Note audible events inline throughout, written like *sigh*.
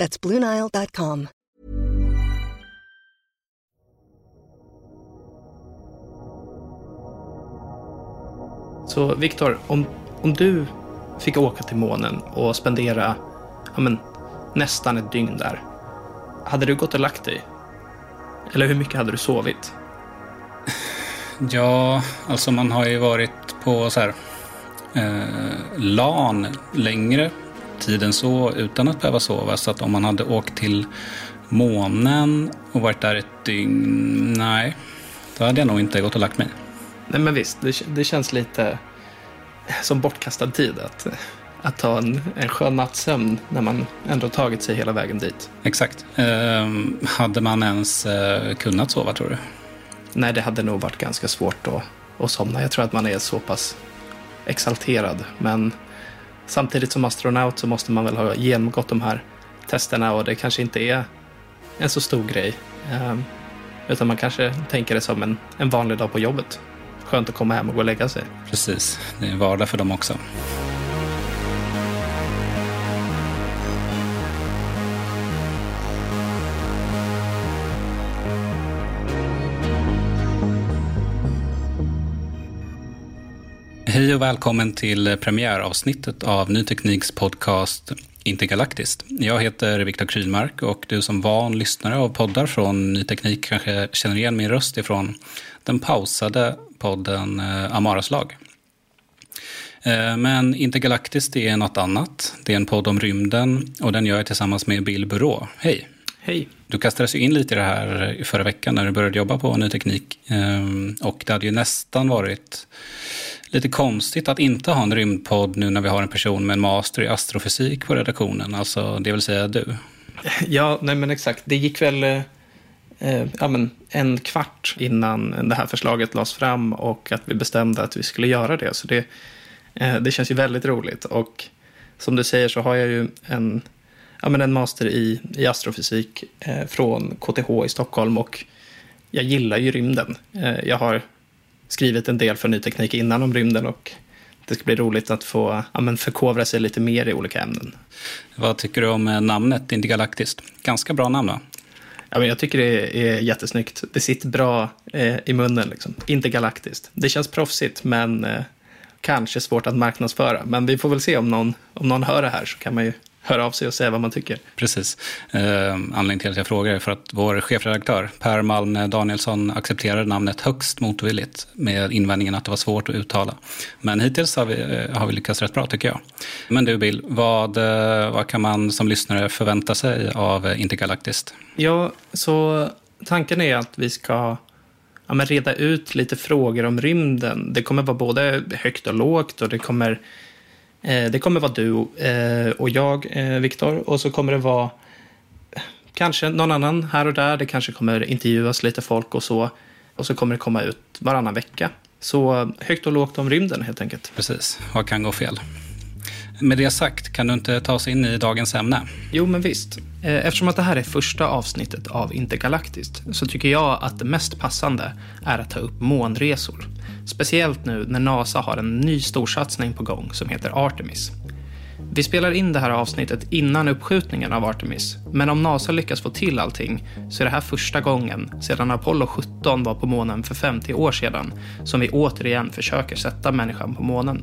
That's BlueNile.com. Så Viktor, om, om du fick åka till månen och spendera ja, men, nästan ett dygn där, hade du gått och lagt dig? Eller hur mycket hade du sovit? *laughs* Ja, alltså man har ju varit på så här, eh, LAN längre tid än så utan att behöva sova. Så att om man hade åkt till månen och varit där ett dygn, nej, då hade jag nog inte gått och lagt mig. Nej men visst, det, det känns lite som bortkastad tid att, att ta en, en skön nattsömn när man ändå tagit sig hela vägen dit. Exakt. Eh, hade man ens eh, kunnat sova tror du? Nej, det hade nog varit ganska svårt att, att somna. Jag tror att man är så pass exalterad. Men samtidigt som astronaut så måste man väl ha genomgått de här testerna och det kanske inte är en så stor grej. Ehm, utan man kanske tänker det som en, en vanlig dag på jobbet. Skönt att komma hem och gå och lägga sig. Precis, det är vardag för dem också. Hej och välkommen till premiäravsnittet av Ny Tekniks podcast Intergalaktiskt. Jag heter Viktor Krylmark och du som van lyssnare av poddar från Ny Teknik kanske känner igen min röst ifrån den pausade podden eh, Amaras lag. Eh, men Intergalaktiskt är något annat. Det är en podd om rymden och den gör jag tillsammans med Bill Burå. Hej! Hej! Du kastades ju in lite i det här förra veckan när du började jobba på Ny Teknik. Ehm, och det hade ju nästan varit lite konstigt att inte ha en rymdpodd nu när vi har en person med en master i astrofysik på redaktionen. Alltså, det vill säga du. Ja, nej men exakt. Det gick väl eh, ja, men en kvart innan det här förslaget lades fram och att vi bestämde att vi skulle göra det. Så det, eh, det känns ju väldigt roligt. Och som du säger så har jag ju en, ja, men en master i, i astrofysik eh, från KTH i Stockholm och jag gillar ju rymden. Eh, jag har skrivit en del för ny teknik innan om rymden och det ska bli roligt att få ja, men förkovra sig lite mer i olika ämnen. Vad tycker du om eh, namnet Intergalaktiskt? Ganska bra namn va? Ja, men jag tycker det är jättesnyggt. Det sitter bra eh, i munnen. Liksom. Intergalaktiskt. Det känns proffsigt, men eh, kanske svårt att marknadsföra. Men vi får väl se om någon, om någon hör det här så kan man ju höra av sig och säga vad man tycker. Precis. Eh, anledningen till att jag frågar är för att vår chefredaktör Per Malm Danielsson accepterade namnet högst motvilligt med invändningen att det var svårt att uttala. Men hittills har vi, eh, har vi lyckats rätt bra tycker jag. Men du Bill, vad, eh, vad kan man som lyssnare förvänta sig av Intergalaktiskt? Ja, så tanken är att vi ska ja, men reda ut lite frågor om rymden. Det kommer vara både högt och lågt och det kommer Eh, det kommer vara du eh, och jag, eh, Viktor, och så kommer det vara kanske någon annan här och där. Det kanske kommer intervjuas lite folk och så. Och så kommer det komma ut varannan vecka. Så högt och lågt om rymden helt enkelt. Precis, vad kan gå fel? Med det sagt, kan du inte ta oss in i dagens ämne? Jo, men visst. Eftersom att det här är första avsnittet av Intergalaktiskt så tycker jag att det mest passande är att ta upp månresor. Speciellt nu när NASA har en ny storsatsning på gång som heter Artemis. Vi spelar in det här avsnittet innan uppskjutningen av Artemis, men om NASA lyckas få till allting så är det här första gången sedan Apollo 17 var på månen för 50 år sedan som vi återigen försöker sätta människan på månen.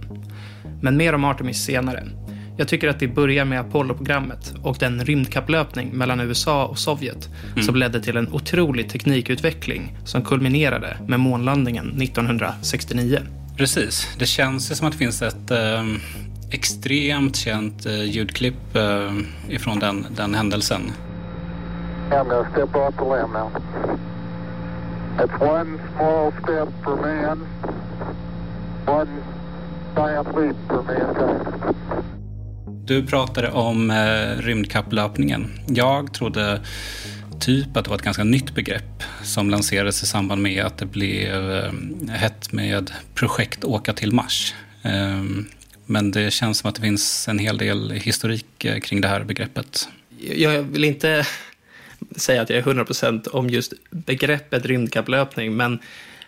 Men mer om Artemis senare. Jag tycker att vi börjar med Apollo-programmet och den rymdkapplöpning mellan USA och Sovjet mm. som ledde till en otrolig teknikutveckling som kulminerade med månlandningen 1969. Precis. Det känns som att det finns ett eh, extremt känt eh, ljudklipp eh, ifrån den, den händelsen. I'm gonna step off the limb now. It's one small step for man, one giant leap for mankind. Du pratade om eh, rymdkapplöpningen. Jag trodde typ att det var ett ganska nytt begrepp som lanserades i samband med att det blev eh, hett med projekt Åka till Mars. Eh, men det känns som att det finns en hel del historik eh, kring det här begreppet. Jag vill inte *laughs* säga att jag är 100% om just begreppet rymdkapplöpning, men,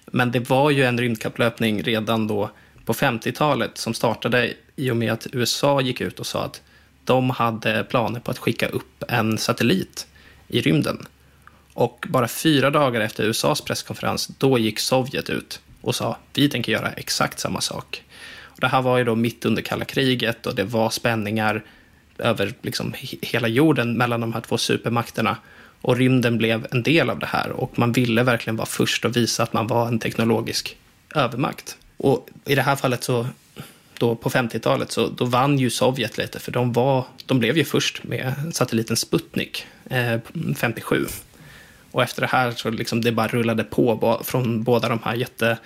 men det var ju en rymdkapplöpning redan då på 50-talet som startade i och med att USA gick ut och sa att de hade planer på att skicka upp en satellit i rymden. Och bara fyra dagar efter USAs presskonferens, då gick Sovjet ut och sa vi tänker göra exakt samma sak. Och det här var ju då mitt under kalla kriget och det var spänningar över liksom hela jorden mellan de här två supermakterna. Och rymden blev en del av det här och man ville verkligen vara först och visa att man var en teknologisk övermakt. Och i det här fallet så, då på 50-talet, så då vann ju Sovjet lite, för de, var, de blev ju först med satelliten Sputnik eh, 57. Och efter det här så liksom det bara rullade på från båda de här jätte,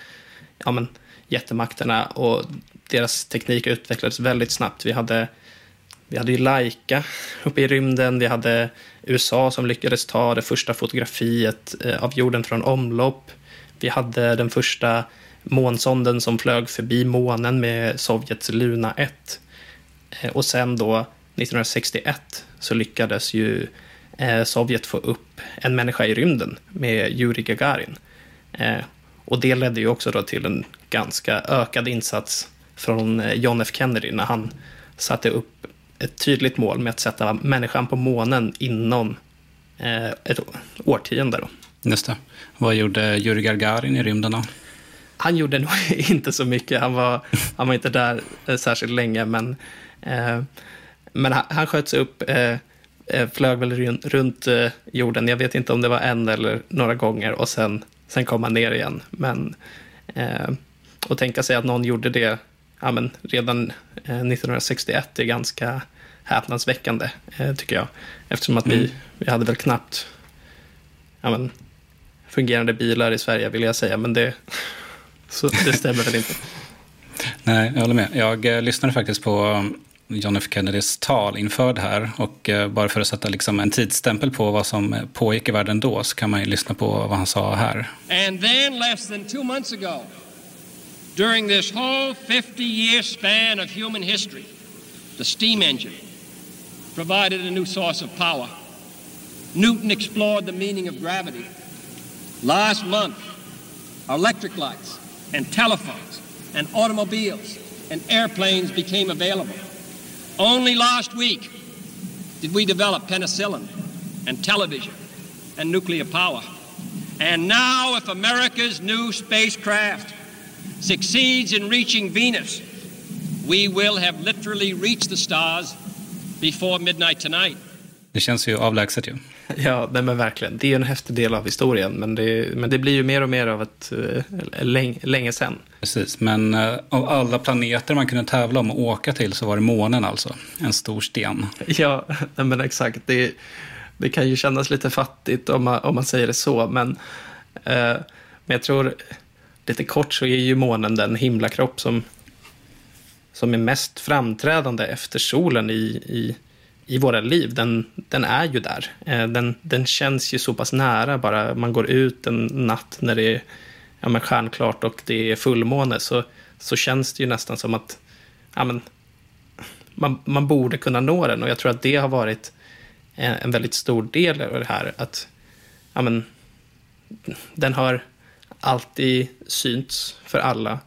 ja men, jättemakterna och deras teknik utvecklades väldigt snabbt. Vi hade, vi hade ju Laika uppe i rymden, vi hade USA som lyckades ta det första fotografiet eh, av jorden från omlopp. Vi hade den första månsonden som flög förbi månen med Sovjets Luna 1. Eh, och sen då 1961 så lyckades ju eh, Sovjet få upp en människa i rymden med Yuri Gagarin. Eh, och det ledde ju också då till en ganska ökad insats från John F Kennedy när han satte upp ett tydligt mål med att sätta människan på månen inom ett årtionde. Då. Just det. Vad gjorde Yuri Gagarin i rymden då? Han gjorde nog *laughs* inte så mycket. Han var, han var inte där eh, särskilt länge, men, eh, men han, han sköts upp, eh, eh, flög väl runt, runt eh, jorden. Jag vet inte om det var en eller några gånger och sen, sen kom han ner igen. Men eh, att tänka sig att någon gjorde det ja, men redan 1961 är ganska häpnadsväckande, tycker jag. Eftersom att vi, mm. vi hade väl knappt ja, men, fungerande bilar i Sverige, vill jag säga. Men det, så det stämmer väl inte. *laughs* Nej, jag håller med. Jag eh, lyssnade faktiskt på um, John F Kennedys tal inför det här. Och eh, bara för att sätta liksom en tidsstämpel på vad som pågick i världen då så kan man ju lyssna på vad han sa här. And then less than two months ago, during this whole 50 year span of human history, the steam engine provided a new source of power. Newton explored the meaning of gravity. Last month, electric lights and telephones and automobiles and airplanes became available. Only last week did we develop penicillin and television and nuclear power. And now, if America's new spacecraft succeeds in reaching Venus, we will have literally reached the stars before midnight tonight. Det känns ju avlägset ju. *laughs* Ja, nej, men verkligen. Det är en häftig del av historien, men det, men det blir ju mer och mer av ett äh, länge, länge sedan. Precis, men äh, av alla planeter man kunde tävla om att åka till så var det månen alltså. En stor sten. *laughs* Ja, nej, men exakt. Det, det kan ju kännas lite fattigt om man, om man säger det så, men, äh, men jag tror lite kort så är ju månen den himlakropp som, som är mest framträdande efter solen i, i i våra liv, den, den är ju där. Eh, den, den känns ju så pass nära bara man går ut en natt när det är ja, men stjärnklart och det är fullmåne så, så känns det ju nästan som att ja, men, man, man borde kunna nå den och jag tror att det har varit en, en väldigt stor del av det här. Att ja, men, den har alltid synts för alla.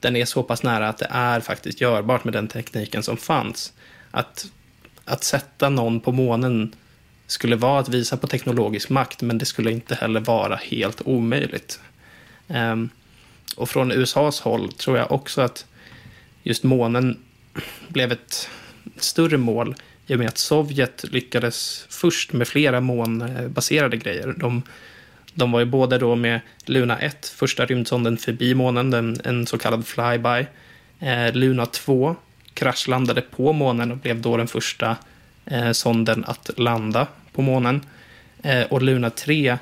Den är så pass nära att det är faktiskt görbart med den tekniken som fanns. Att att sätta någon på månen skulle vara att visa på teknologisk makt, men det skulle inte heller vara helt omöjligt. Um, och från USAs håll tror jag också att just månen blev ett större mål i och med att Sovjet lyckades först med flera månbaserade grejer. De, de var ju både då med Luna 1, första rymdsonden förbi månen, den, en så kallad flyby. Eh, Luna 2 kraschlandade på månen och blev då den första eh, sonden att landa på månen. Eh, och Luna 3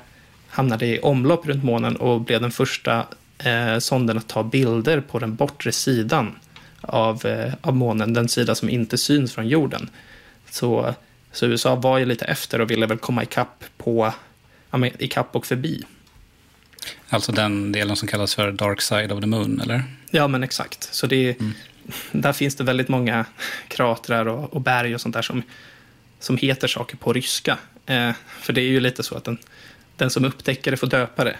hamnade i omlopp runt månen och blev den första eh, sonden att ta bilder på den bortre sidan av, eh, av månen, den sida som inte syns från jorden. Så, så USA var ju lite efter och ville väl komma ikapp, på, ja, ikapp och förbi. Alltså den delen som kallas för Dark Side of the Moon, eller? Ja, men exakt. Så det, mm. Där finns det väldigt många kratrar och, och berg och sånt där som, som heter saker på ryska. Eh, för det är ju lite så att den, den som upptäcker det får döpa det.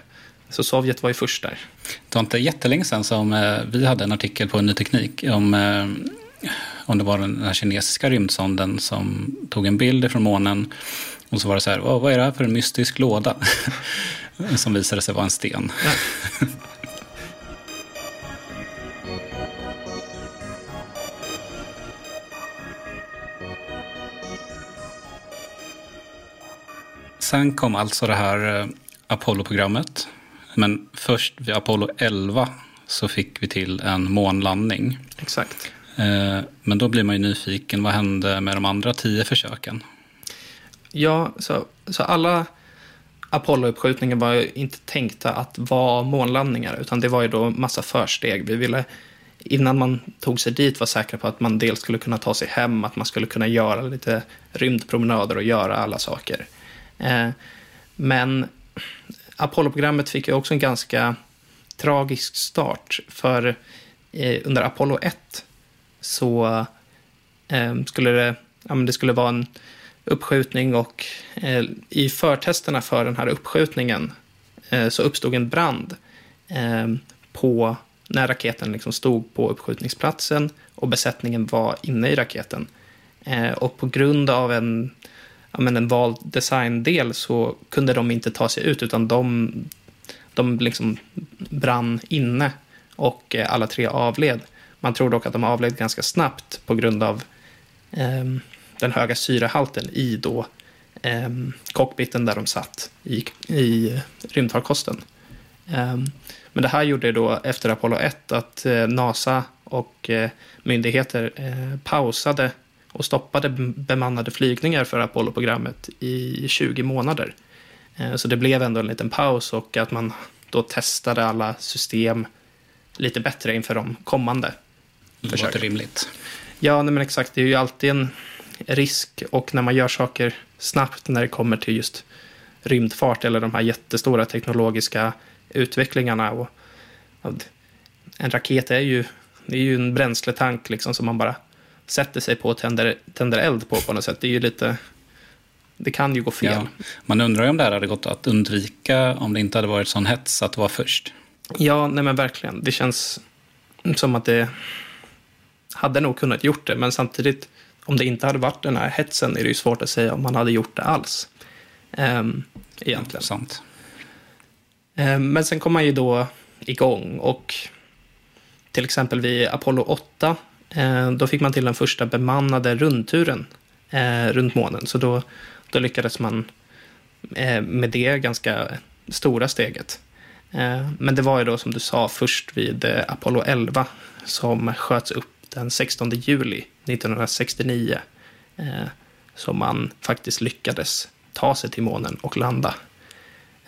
Så Sovjet var ju först där. Det var inte jättelänge sedan som eh, vi hade en artikel på Ny Teknik om, eh, om det var den här kinesiska rymdsonden som tog en bild från månen och så var det så här, vad är det här för en mystisk låda? *laughs* som visade sig vara en sten. *laughs* Sen kom alltså det här eh, Apollo-programmet. Men först vid Apollo 11 så fick vi till en månlandning. Exakt. Eh, men då blir man ju nyfiken, vad hände med de andra tio försöken? Ja, så, så alla Apollo-uppskjutningar var ju inte tänkta att vara månlandningar, utan det var ju då massa försteg. Vi ville, innan man tog sig dit, vara säkra på att man dels skulle kunna ta sig hem, att man skulle kunna göra lite rymdpromenader och göra alla saker. Eh, men Apollo-programmet fick ju också en ganska tragisk start. För eh, under Apollo 1 så eh, skulle det, ja, det skulle vara en uppskjutning och i förtesterna för den här uppskjutningen så uppstod en brand på, när raketen liksom stod på uppskjutningsplatsen och besättningen var inne i raketen. Och på grund av en men en vald designdel så kunde de inte ta sig ut utan de, de liksom brann inne och eh, alla tre avled. Man tror dock att de avled ganska snabbt på grund av eh, den höga syrehalten i då, eh, cockpiten där de satt i, i rymdfarkosten. Eh, men det här gjorde då efter Apollo 1 att eh, NASA och eh, myndigheter eh, pausade och stoppade bemannade flygningar för Apollo-programmet i 20 månader. Eh, så det blev ändå en liten paus och att man då testade alla system lite bättre inför de kommande Det låter rimligt. Ja, men exakt. Det är ju alltid en risk och när man gör saker snabbt när det kommer till just rymdfart eller de här jättestora teknologiska utvecklingarna. Och, en raket är ju, det är ju en bränsletank liksom som man bara sätter sig på och tänder, tänder eld på på något sätt. Det är ju lite... Det kan ju gå fel. Ja. Man undrar ju om det här hade gått att undvika om det inte hade varit sån hets att vara först. Ja, nej men verkligen. Det känns som att det hade nog kunnat gjort det, men samtidigt om det inte hade varit den här hetsen är det ju svårt att säga om man hade gjort det alls. Ehm, egentligen. sant. Ehm, men sen kom man ju då igång och till exempel vid Apollo 8 Eh, Eh, då fick man till den första bemannade rundturen eh, runt månen. Så då, då lyckades man eh, med det ganska stora steget. Men det var ju då som du sa först vid Apollo 11 som sköts upp den 16 juli 1969 som man faktiskt lyckades ta sig till månen och landa.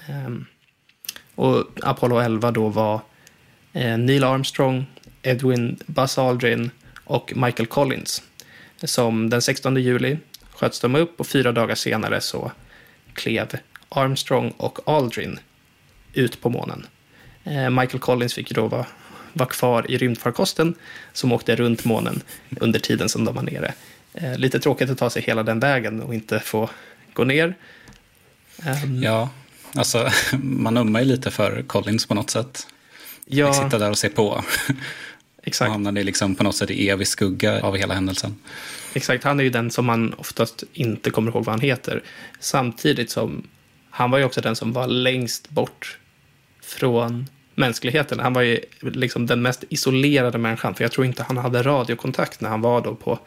Ehm, och Apollo 11 då var Neil Armstrong, Edwin Buzz Aldrin och Michael Collins. Som den 16 juli sköts de upp och fyra dagar senare så klev Armstrong och Aldrin ut på månen. Eh, Michael Collins fick då vara, vara kvar i rymdfarkosten som åkte runt månen under tiden som de var nere. Eh, lite tråkigt att ta sig hela den vägen och inte få gå ner. Um, ja, alltså *laughs* man ömmar ju lite för Collins på något sätt. Ja, sitta där och se på. *laughs* Exakt. Och hamnade liksom på något sätt i evig skugga av hela händelsen. Exakt, han är ju den som man oftast inte kommer ihåg vad han heter. Samtidigt som han var ju också den som var längst bort från mänskligheten. Han var ju liksom den mest isolerade människan. För jag tror inte han hade radiokontakt när han var då på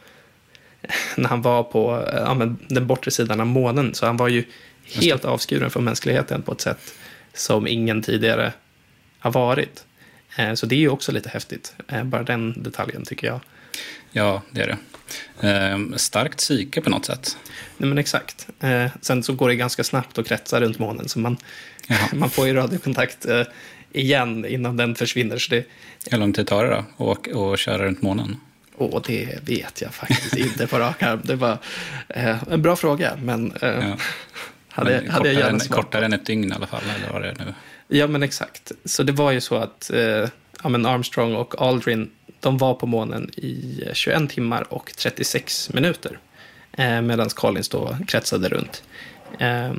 *laughs* när han var på ja, den bortre sidan av månen. Så han var ju helt avskuren från mänskligheten på ett sätt som ingen tidigare har varit. Eh, så det är ju också lite häftigt, eh, bara den detaljen tycker jag. Ja, det är det. Eh, starkt psyke på något sätt. Nej, men exakt. Sen så går det ganska snabbt att kretsa runt månen, så man, *laughs* man får ju radiokontakt igen innan den försvinner. Så det, Hur lång tid tar det då att och köra runt månen? åh, det vet jag faktiskt inte på rak arm. Det var en bra fråga, men Ja. *laughs* hade, Men hade jag gärna än, svarat. kortare än ett dygn i alla fall, eller vad det är nu? Ja, men exakt. Så det var ju så att eh, ja, men Armstrong och Aldrin, de var på månen i eh, 21 timmar och 36 minuter. Eh, Medan Collins då kretsade runt. Eh,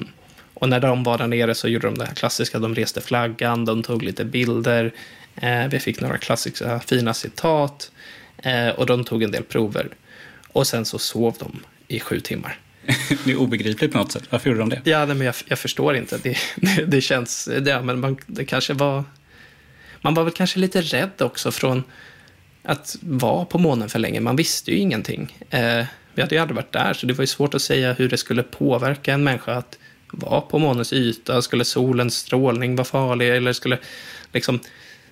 och när de var där nere så gjorde de det här klassiska, de reste flaggan, de tog lite bilder. Eh, vi fick några klassiska fina citat. Eh, och de tog en del prover. Och sen så sov de i sju timmar. Det är obegripligt på något sätt. Varför gjorde de det? Ja, nej, men jag, jag förstår inte. Det, det, det känns... Ja, men man, det kanske var... Man var väl kanske lite rädd också från att vara på månen för länge. Man visste ju ingenting. Eh, vi hade ju aldrig varit där, så det var ju svårt att säga hur det skulle påverka en människa att vara på månens yta. Skulle solens strålning vara farlig? Eller skulle liksom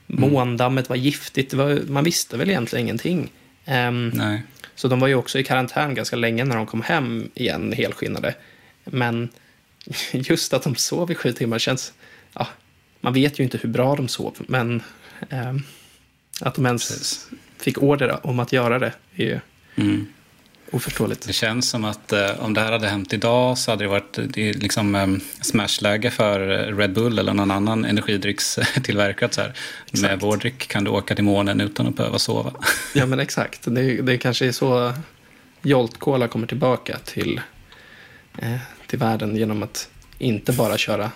måndammet vara giftigt? Var, man visste väl egentligen ingenting. Ehm, Nej. Så de var ju också i karantän ganska länge när de kom hem igen helskinnade. Men *laughs* just att de sov i sju timmar känns... Ja, man vet ju inte hur bra de sov, men ehm, att de ens Precis. fick order om att göra det är ju Mm. Oförståeligt. Det känns som att eh, om det här hade hänt idag så hade det varit det är liksom eh, smashläge för eh, Red Bull eller någon annan energidryckstillverkare. Så här. Med vår dryck kan du åka till månen utan att behöva sova. *laughs* Ja, men exakt. Det, det kanske är så Jolt Cola kommer tillbaka till, eh, till världen genom att inte bara köra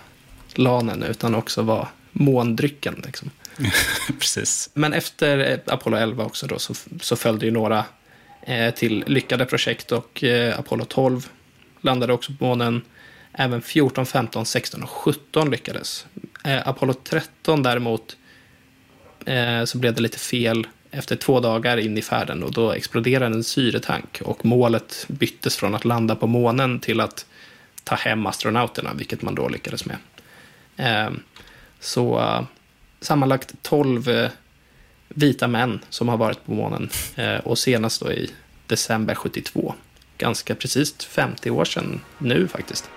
lanen utan också vara måndrycken. Liksom. *laughs* Precis. Men efter eh, Apollo 11 också då, så, så följde ju några eh, Eh, till lyckade projekt och eh, Apollo 12 landade också på månen. Även 14, 15, 16 och 17 lyckades. Eh, Apollo 13 däremot så blev det lite fel efter två dagar in i färden och då exploderade en syretank och målet byttes från att landa på månen till att ta hem astronauterna, vilket man då lyckades med. Så sammanlagt 12 vita män som har varit på månen eh, och senast då i december 72. Ganska precis 50 år sedan nu faktiskt.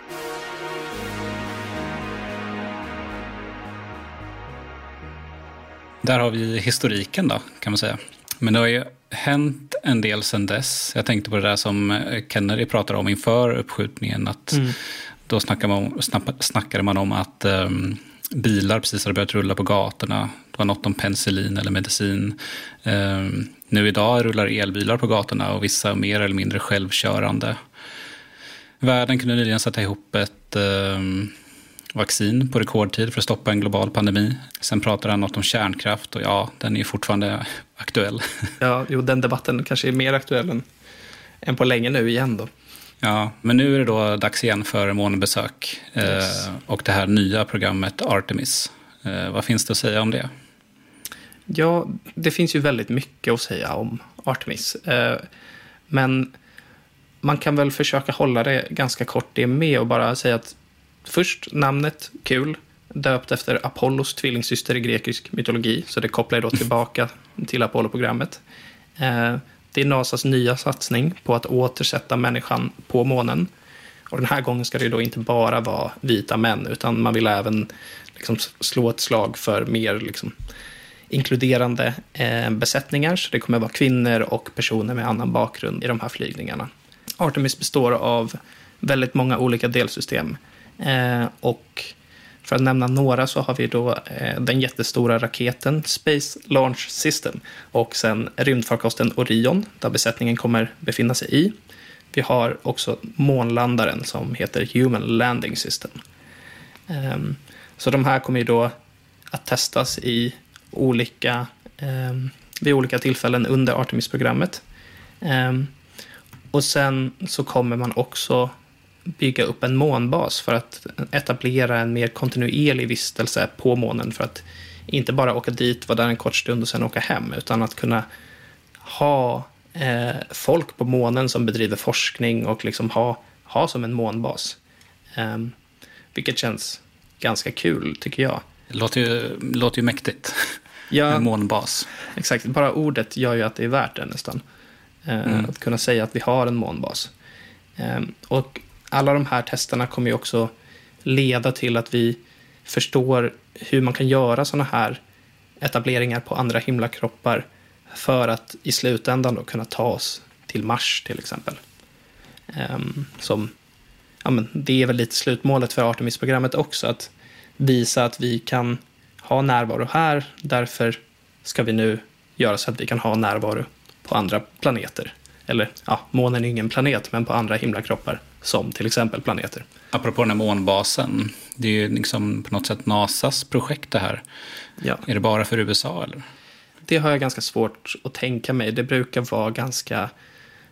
Där har vi historiken då, kan man säga. Men det har ju hänt en del sedan dess. Jag tänkte på det där som eh, Kennedy pratade om inför uppskjutningen. Att Då snackade man, snackade man om att ehm, bilar precis hade börjat rulla på gatorna. Det var något om penicillin eller medicin. Ehm, nu idag rullar elbilar på gatorna och vissa mer eller mindre självkörande. Världen kunde nyligen sätta ihop ett ehm, vaccin på rekordtid för att stoppa en global pandemi. Sen pratade han något om kärnkraft och ja, den är ju fortfarande aktuell. *laughs* Ja, jo, den debatten kanske är mer aktuell än, än på länge nu igen då. Ja, men nu är det då dags igen för månbesök Yes. eh, och det här nya programmet Artemis. Eh, vad finns det att säga om det? Ja, det finns ju väldigt mycket att säga om Artemis. Eh, men man kan väl försöka hålla det ganska kort det med och bara säga att först namnet, kul, döpt efter Apollos tvillingsyster i grekisk mytologi, så det kopplar ju då tillbaka till Apollo-programmet. Det är NASAs nya satsning på att återsätta människan på månen. Och den här gången ska det ju då inte bara vara vita män, utan man vill även liksom slå ett slag för mer liksom, inkluderande eh, besättningar. Så det kommer vara kvinnor och personer med annan bakgrund i de här flygningarna. Artemis består av väldigt många olika delsystem. Eh, och för att nämna några så har vi då eh, den jättestora raketen Space Launch System och sen rymdfarkosten Orion där besättningen kommer befinna sig i. Vi har också månlandaren som heter Human Landing System. Ehm, så de här kommer ju då att testas i olika, ehm, vid olika tillfällen under Artemis-programmet. Ehm, och sen så kommer man också bygga upp en månbas för att etablera en mer kontinuerlig vistelse på månen för att inte bara åka dit, vara där en kort stund och sen åka hem, utan att kunna ha eh, folk på månen som bedriver forskning och liksom ha, ha som en månbas. Ehm, vilket känns ganska kul, tycker jag. Det låter ju, låter ju mäktigt. Ja, En månbas. exakt. Bara ordet gör ju att det är värt det nästan. Eh, Att kunna säga att vi har en månbas. Eh, och alla de här testerna kommer ju också leda till att vi förstår hur man kan göra sådana här etableringar på andra himlakroppar för att i slutändan då kunna ta oss till Mars till exempel. Um, som, ja, men det är väl lite slutmålet för Artemis-programmet också, att visa att vi kan ha närvaro här, därför ska vi nu göra så att vi kan ha närvaro på andra planeter. Eller, ja, månen är ingen planet, men på andra himlakroppar, som till exempel planeter. Apropå den här månbasen, det är ju liksom på något sätt NASAs projekt det här. Ja. Är det bara för USA eller? Det har jag ganska svårt att tänka mig. Det brukar vara ganska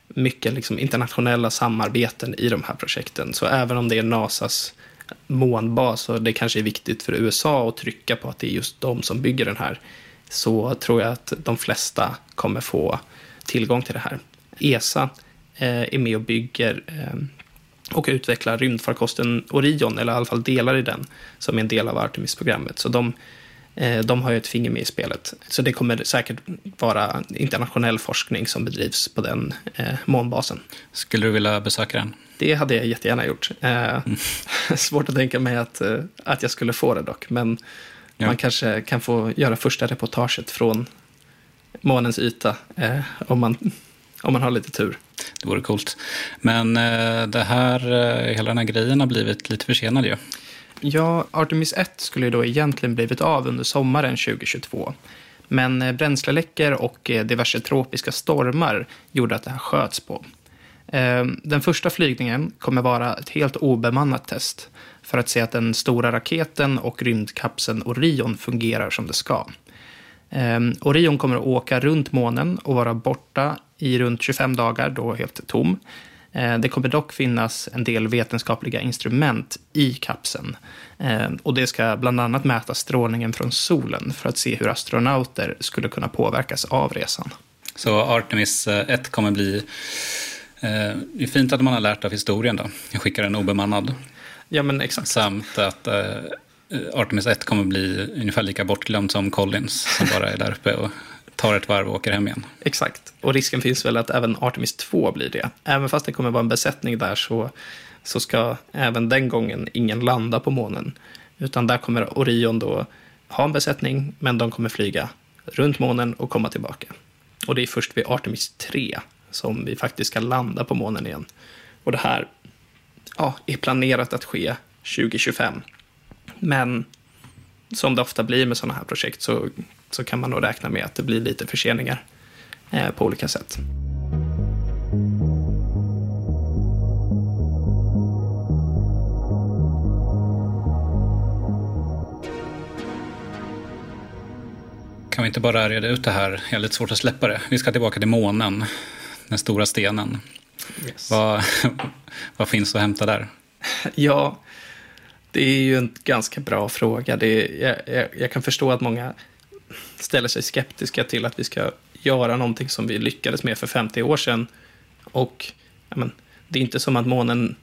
mycket liksom internationella samarbeten i de här projekten. Så även om det är NASAs månbas och det kanske är viktigt för USA att trycka på att det är just de som bygger den här, så tror jag att de flesta kommer få tillgång till det här. ESA eh, är med och bygger eh, och utvecklar rymdfarkosten Orion, eller i alla fall delar i den, som är en del av Artemis-programmet. Så de, eh, de har ju ett finger med i spelet. Så det kommer säkert vara internationell forskning som bedrivs på den eh, månbasen. Skulle du vilja besöka den? Det hade jag jättegärna gjort. Eh, mm. *laughs* Svårt att tänka mig att, eh, att jag skulle få det dock, men ja. man kanske kan få göra första reportaget från månens yta eh, om, man, om man har lite tur. Det vore coolt. Men eh, det här, eh, hela den här grejen har blivit lite försenad ju. Ja, Artemis 1 skulle ju då egentligen blivit av under sommaren 2022. Men eh, bränsleläckor och diverse tropiska stormar gjorde att det här sköts på. Ehm, den första flygningen kommer vara ett helt obemannat test för att se att den stora raketen och rymdkapseln Orion fungerar som det ska. Orion kommer att åka runt månen och vara borta i runt 25 dagar, då helt tom. Eh, det kommer dock finnas en del vetenskapliga instrument i kapseln. Eh, och det ska bland annat mäta strålningen från solen för att se hur astronauter skulle kunna påverkas av resan. Så Artemis 1 eh, kommer bli... Det är fint att man har lärt av historien då. Jag skickar en obemannad. Ja, men exakt. Samt att Eh, Artemis 1 kommer bli ungefär lika bortglömd som Collins som bara är där uppe och tar ett varv och åker hem igen. Exakt, och risken finns väl att även Artemis 2 blir det. Även fast det kommer vara en besättning där så, så ska även den gången ingen landa på månen. Utan där kommer Orion då ha en besättning, men de kommer flyga runt månen och komma tillbaka. Och det är först vid Artemis 3 som vi faktiskt ska landa på månen igen. Och det här ja, är planerat att ske 2025. Men som det ofta blir med sådana här projekt så så kan man nog räkna med att det blir lite förseningar eh, på olika sätt. Kan vi inte bara reda ut det här? Jag har lite svårt att släppa det. Vi ska tillbaka till månen, den stora stenen. Yes. Vad, *laughs* vad finns att hämta där? Ja, det är ju en ganska bra fråga. Det är, jag, jag, jag, kan förstå att många ställer sig skeptiska till att vi ska göra någonting som vi lyckades med för 50 år sedan. Och men, det är inte som att månen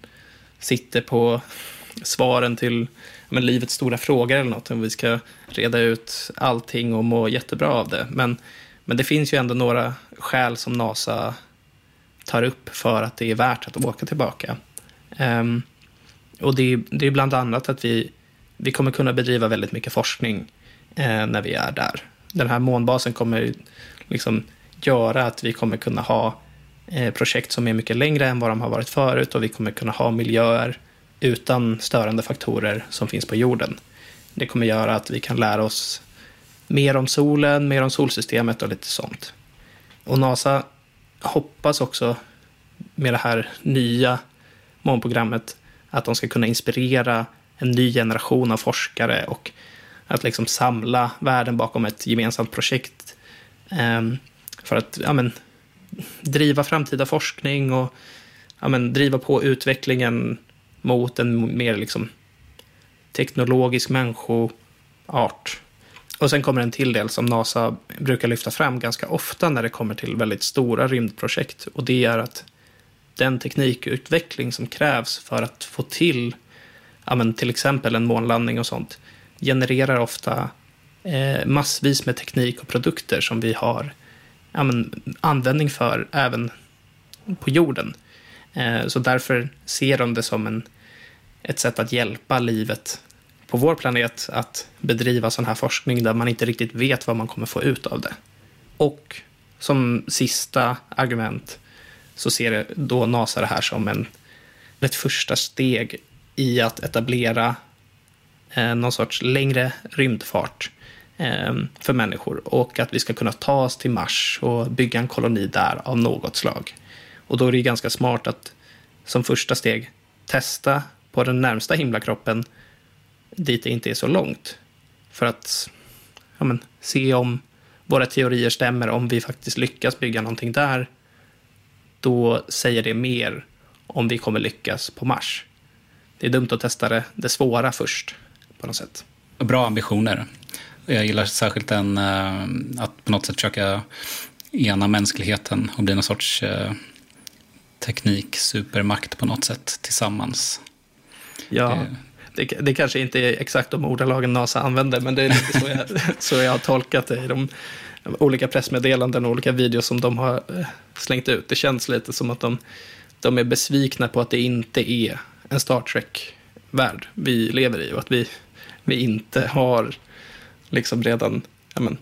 sitter på svaren till men, livets stora frågor eller något. Om vi ska reda ut allting och må jättebra av det. Men, men det finns ju ändå några skäl som NASA tar upp för att det är värt att åka tillbaka. Um, och det är, det är bland annat att vi, vi kommer kunna bedriva väldigt mycket forskning eh, när vi är där den här månbasen kommer liksom göra att vi kommer kunna ha eh, projekt som är mycket längre än vad de har varit förut och vi kommer kunna ha miljöer utan störande faktorer som finns på jorden. Det kommer göra att vi kan lära oss mer om solen, mer om solsystemet och lite sånt. Och NASA hoppas också med det här nya månprogrammet att de ska kunna inspirera en ny generation av forskare och att liksom samla världen bakom ett gemensamt projekt. Ehm, för att ja, men, driva framtida forskning och ja, men, driva på utvecklingen mot en mer liksom, teknologisk människoart. Och sen kommer en till del som NASA brukar lyfta fram ganska ofta när det kommer till väldigt stora rymdprojekt. Och det är att den teknikutveckling som krävs för att få till ja, men, till exempel en månlandning och sånt genererar ofta eh, massvis med teknik och produkter som vi har ja, men, användning för även på jorden. Eh, så därför ser de det som en, ett sätt att hjälpa livet på vår planet att bedriva sån här forskning där man inte riktigt vet vad man kommer få ut av det. Och som sista argument så ser då NASA det här som en, ett första steg i att etablera eh, någon sorts längre rymdfart eh, för människor och att vi ska kunna ta oss till Mars och bygga en koloni där av något slag. Och då är det ganska smart att som första steg testa på den närmsta himlakroppen dit det inte är så långt. För att ja, men, se om våra teorier stämmer, om vi faktiskt lyckas bygga någonting där, då säger det mer om vi kommer lyckas på Mars. Det är dumt att testa det, det svåra först, på något sätt. Bra ambitioner. Jag gillar särskilt den, eh, att på något sätt försöka ena mänskligheten och bli någon sorts eh, teknik-supermakt på något sätt tillsammans. Ja, det, det kanske inte är exakt de ordalagen NASA använder, men det är lite så jag, *laughs* så jag har tolkat det i de olika pressmeddelanden och olika videos som de har eh, slängt ut. Det känns lite som att de, de är besvikna på att det inte är en Star Trek-värld vi lever i och att vi, vi inte har liksom redan ja men,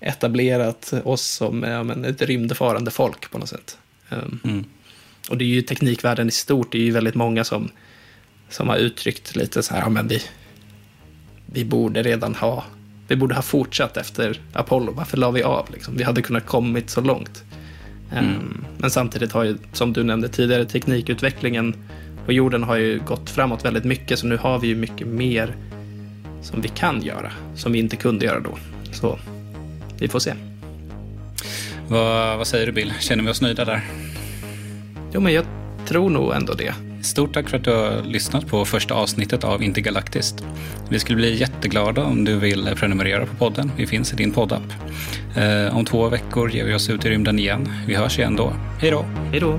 etablerat oss som ja men, ett rymdfarande folk på något sätt. Um, mm. Och det är ju teknikvärlden i stort, det är ju väldigt många som, som har uttryckt lite så här, ja men vi, vi borde redan ha, vi borde ha fortsatt efter Apollo, varför la vi av liksom? Vi hade kunnat kommit så långt. Ehm, mm. Men samtidigt har ju, som du nämnde tidigare, teknikutvecklingen på jorden har ju gått framåt väldigt mycket, så nu har vi ju mycket mer som vi kan göra, som vi inte kunde göra då. Så vi får se. Vad, vad säger du Bill? Känner vi oss nöjda där? Jo, men jag tror nog ändå det. Stort tack för att du har lyssnat på första avsnittet av Intergalaktiskt. Vi skulle bli jätteglada om du vill prenumerera på podden. Vi finns i din poddapp. Eh, om två veckor ger vi oss ut i rymden igen. Vi hörs igen då. Hej då! Hej då!